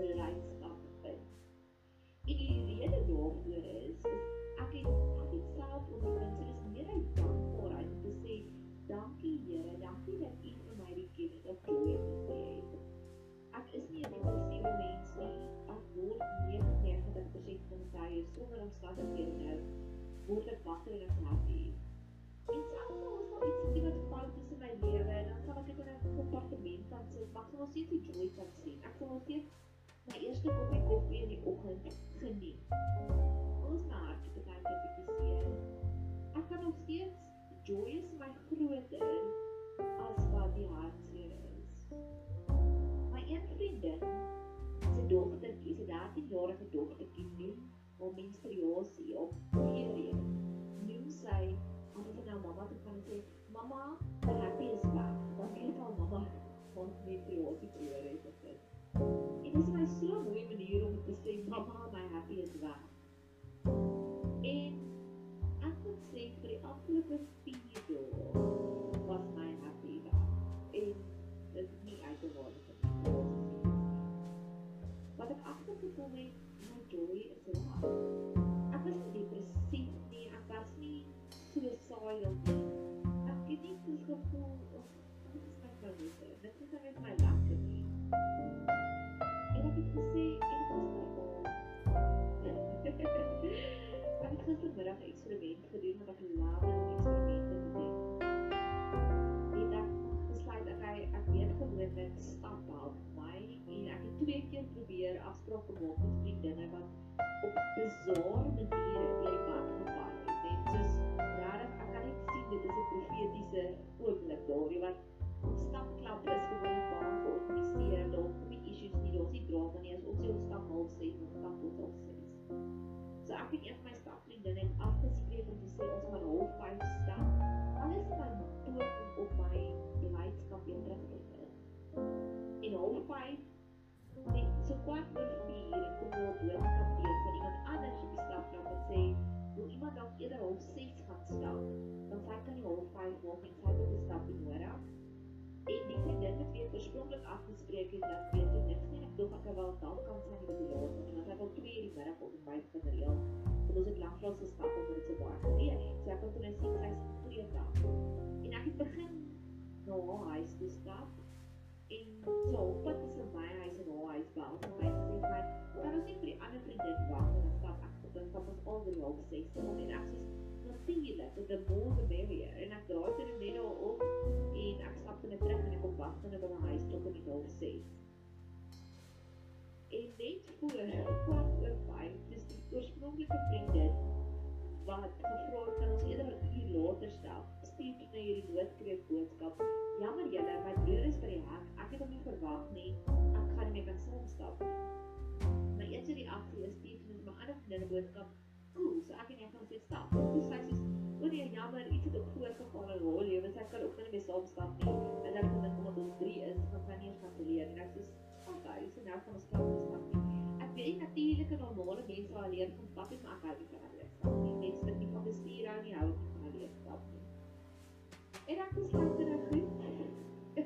really. Eerste koppie koffie in die oggend geniet. Ons my hart te kyk en bietjie seer. Ek kan nog steeds joy is my groter as wat die hartseer is. My een vriendin se dogtertjie, sy 13-jarige dogtertjie noem haar menstruasie op period. Noem sy as sy nou mamma toe kan sê, "Mamma, the happy is back." Dan weet haar mamma want menstruasie period het gekry. En dit is my so 'n mooi manier om te sê, "Mamma, my happy is back." En ek moet sê vir die afgelope 4 dae was my happy dag. En dit is nie uit te waar nie. Wat ek agtergekom het, my joy is reg. Ek was nie depressief nie, ek was nie suicidal nie. Ek het nie gevoel of dit is my verlede. Dit is net my nie. Ek het gesê en dit was my Ek het gistermiddag 'n eksperiment gedoen wat ek laat om eksperimente te doen. En ek besluit dat hy ek weet gewoonlik stap help my en ek het twee keer probeer afsprake maak met vriendinne wat op bizarre anders op die stapklap wat sê wil iemand dalk eerder half 6 gaan stap. Dan sy kan nie half 5 maak en sy het 'n stap nodig. En die vriendin het weer oorspronklik afgespreek het dat weer toe niks nie. Ek dink ek wel dalk kan sy nie die laat nie, want ek wil 2 uur die middag op die byt van reël. Want ons het lanklaas gestap omdat dit so baie gereën het. So ek kon toe net sien sy is gekleed daar. En ek het begin na haar huis toe stap. En so op pad tussen my huis en haar huis bel sy my sê my kan ons nie vir die ander vriendin wag en dan stap ek dan stap ons al drie half 6 om en ek sê natuurlik, the more the merrier. En ek draai toe net daar op en ek stap net terug en ek kom wag binne by my huis tot in die half 6. En net voor kwart oor 5, dis die oorspronklike vriendin wat gevra het kan ons eerder 'n uur later stap. Stuur na hierdie noodkreet boodskap. Jammer julle, my broer is by die hek. Ek het hom nie verwag nie. Ek gaan nie meer kan saam stap nie. Maar eers in die agter stuur toe my ander vriendin 'n boodskap. Cool, so ek en jy gaan steeds stap. Dis sy sê, "O nee, jammer, iets het ook voorgeval in haar lewe. Sy kan ook nie meer saam stap nie." En dan kom dit omdat ons 3 is, gaan sy nie kan leer en ek sê, "Okay, so nou kan ons stap stap nie." Ek weet nie natuurlike normale mense sal leer van stap nie, maar ek hou nie van hulle stap nie. Net so nie van bestuur hou nie, hou nie van hulle stap nie. En ek besluit dit nou goed.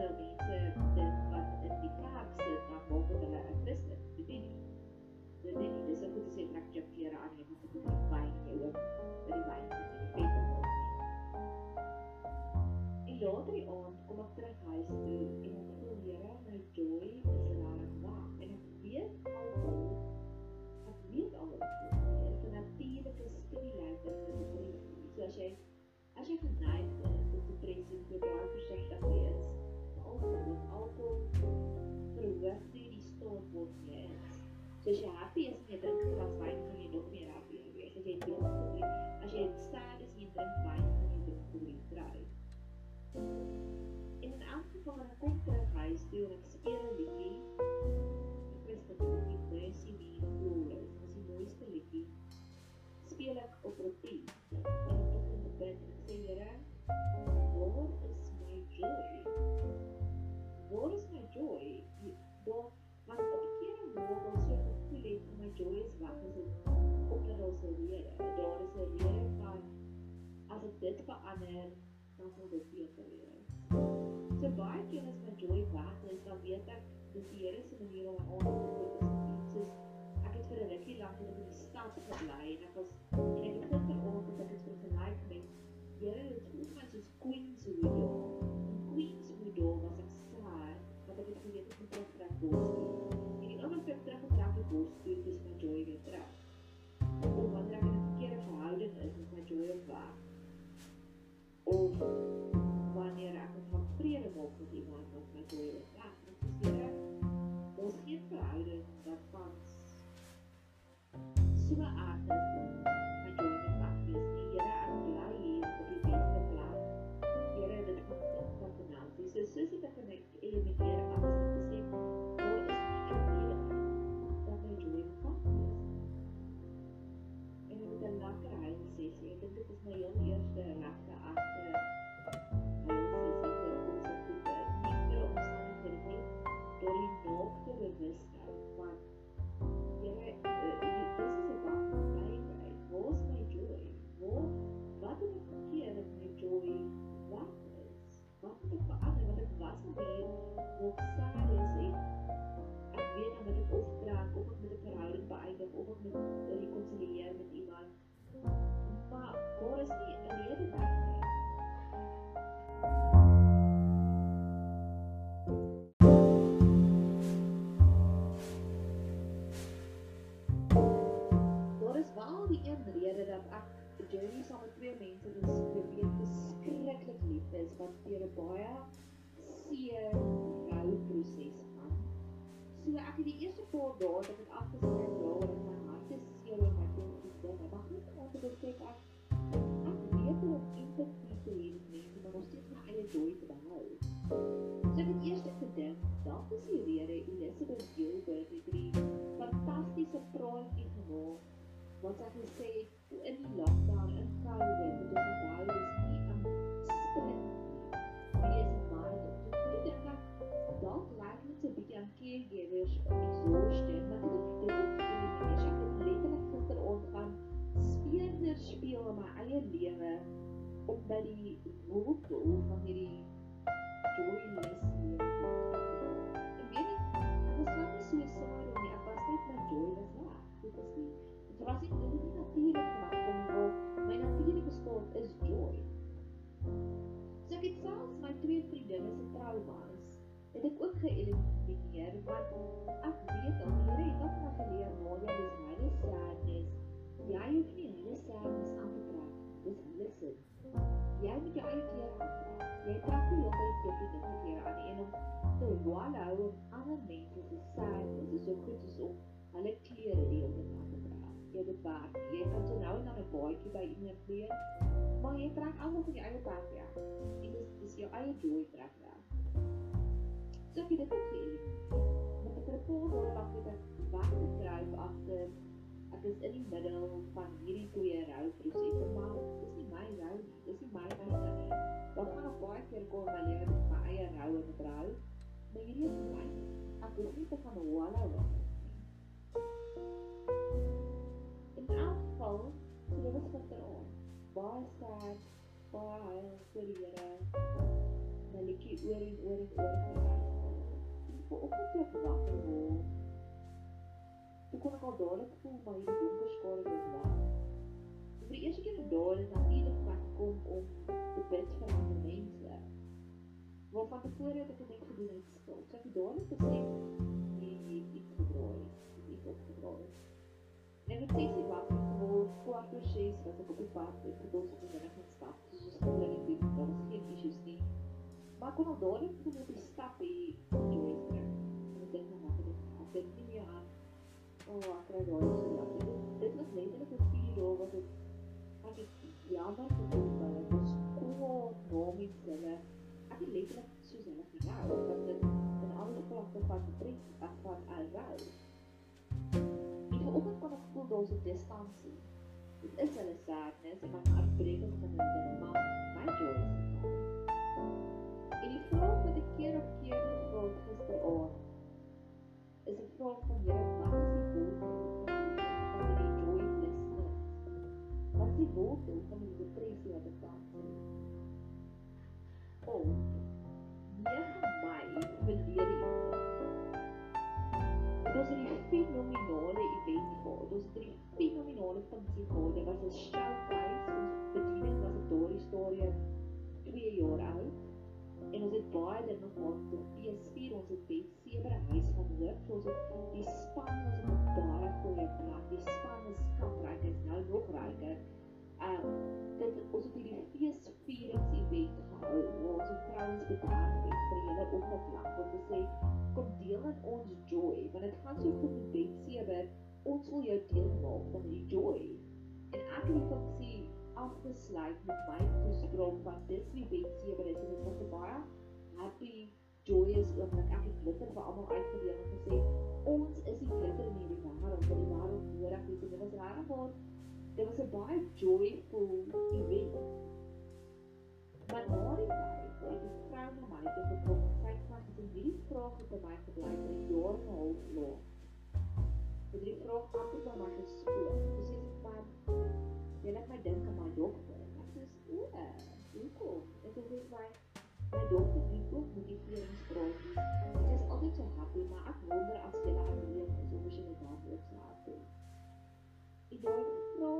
slowly joy? Waar is my joy? Daar want op 'n keer en waar ons so gevoel het van my joy is weg, is dit omdat daar so rede. Daar is 'n rede van as ek dit verander, dan sal dit beter wees. So baie keer as my joy weg is, dan weet ek dis die Here se manier om my aandag te fokus. Soos ek het vir 'n rukkie lank in die stad gebly en ek was en ek het gisteroggend ek het vergelyk met Here, dit voel my soos Queens hoe jy oksiereer het Elizabeth Gilbert het hierdie fantastiese praatjie gemaak wat sy gesê het in die lockdown in COVID moet onthou dis nie 'n sprint wees maar dit moet dink dat dalk lyk dit 'n bietje aan caregivers om die sorgste maar dit dit dit is ek het letterlik gisteroond gaan speurder speel in my eie lewe om by die wolk ander mense se sadness is so goed soos om hulle klere die hele tyd aan te dra. Jy werk. Jy kan so nou en dan 'n baadjie by iemand leer, maar jy trek almal van jou eie pad ja. En dis dis jou eie joy trek ja. So ek het dit geëlimineer. Met 'n rapport waar ek net wag te skryf agter ek is in die middel van hierdie twee rouprosesse, maar dis nie my rou nie. Dis nie my ding nie. Daar gaan nog baie keer kom lewe met my eie rou en trou. Maar hierdie is my. Ek hoef nie te gaan wallow in dit nie. In elk geval, so dit was gisteraand. Baie sad, baie huil vir die Here. My liedjie oor en oor en oor geluister vanoggend toe ek wakker word, toe kon ek al dadelik voel my hierdie donker skare is die in het. Maar van tevore het ek net gedoen uit skuld. So ek het dadelik gesê, nee, nee, iets gedraai, iets opgedraai. En ek het sê wakker geword, kwart oor 6 was ek op die pad, ek het ons op die middag gaan stap, soos ons gewoonlik doen, daar was geen issues nie. Maar kon al dadelik toe op die stap hier Joyce trek. En ek dink nou maar ek dink nie meer aan o, oh, ek kry daai so ja. Dit, dit was letterlik 'n vier dae wat ek ek het jammer gevoel want dit was cool nomie hulle. Ek het letterlik soos hulle gehou want dit in al die vlakke van depressie af van alrou. En vanoggend kon ek voel daar's 'n distansie. Dit is hulle sadness en my hart breek as ek aan dit maar my joy is En die vraag wat ek keer op keer gevra het gisteraand is 'n vraag van Here, ons het die span was op baie goeie plek die span is skatryk is nou nog ryker um dit ons het hierdie feesvierings event gehou waar ons vrouens betaal het vir julle opgeplan om te sê kom deel in ons joy want dit gaan so goed met Bet Sewe ons wil jou deel maak van die joy en ek het die funksie afgesluit met my toespraak van dis wie Bet Sewe is en dit was 'n baie happy joyous oomblik ek het glitter vir almal uitgedeel en gesê ons is die glitter in hierdie wêreld wat die wêreld nodig het en dit was regtig waar dit was 'n baie joyful event maar na die tyd het die vrou na my toe gekom en sy het gesê hierdie vraag het by my gebly vir 'n jaar en 'n half lank het die vraag altyd by my gespoor sy sê maar jy laat my dink aan my dogter. Ek sê, "O, hoekom?" Ek sê, "My my dogter het ook motiveringspraat. Sy is altyd so happy, maar ek wonder as jy haar alleen is of sy net daar ook slaap doen." Ek dink vra,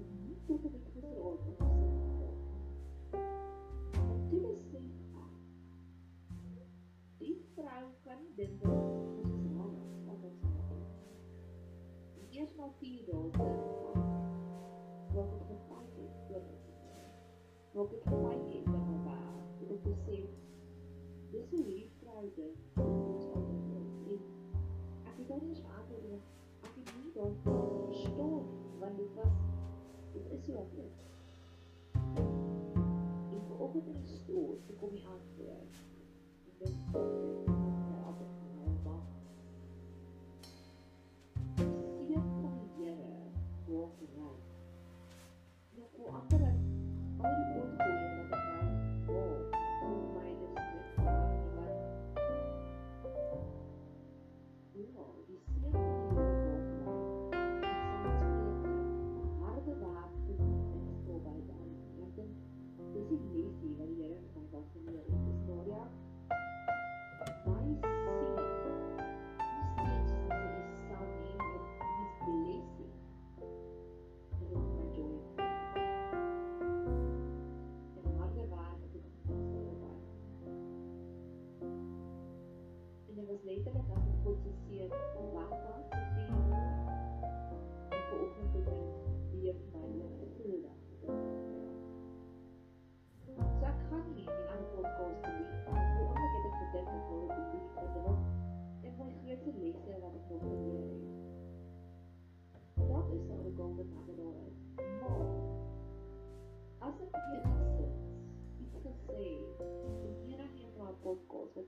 "Ek moet tot op die gister oor gesê." En toe sê sy, "Die vrou kan dink dat ons is nou, wat ons sê." Eers maar 4 dae wat ek gefight het vir stoel toe kom die antwoord en dit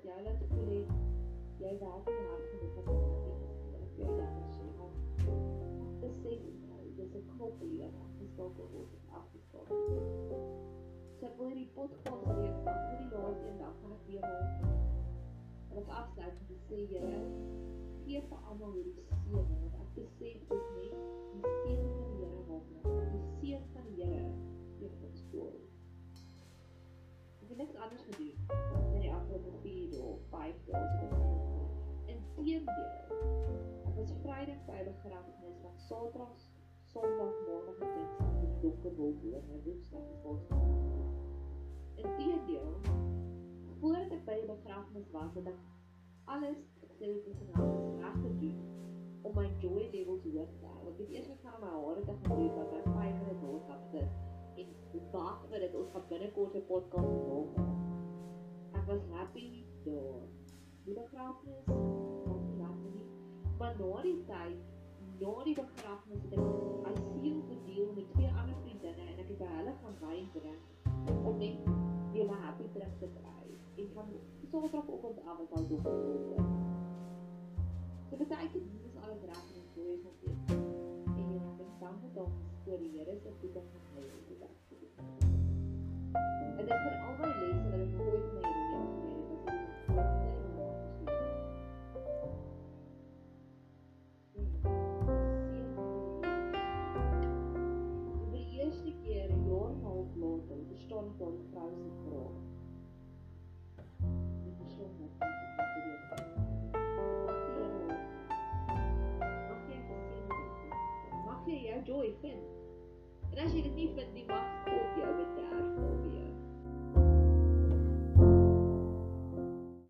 jy laat voel het, jy werk nie hard genoeg om te doen, en ek jou dan sê, maar, dis sê dit nou, dis een knoppie wat afgeskakel word, of afgeskakel word. So ek wil hierdie podcast weer, want vir die laatste een dag gaan ek weer hom, en ek afsluit te sê, jyre, gee vir almal hierdie sewe, want ek besef Saterdag, Sondag, Maandag en Dinsdag in donker wolk oor my Woensdag die volgende. Inteendeel, voordat ek by die begrafnis was, het ek alles ek is nou reg te doen om my joy levels hoog te hou. Ek het eers net gaan my hare te gaan doen wat my 5 minute daar gaan sit en wag vir dit ons gaan binnekort 'n podcast maak. Ek was happy daar. Die begrafnis was nie lekker nie. Maar na die tyd, na die begrafnis het ek I seal gedeel met twee ander vriendinne en ek het by hulle gaan wyn drink om net weer my happy terug te kry. En van Saterdagoggend af was al donker geword. So baie keer ons alles reg en so is ons dit. En jy moet dan dank dan vir die Here se toegang van hy en dit vir al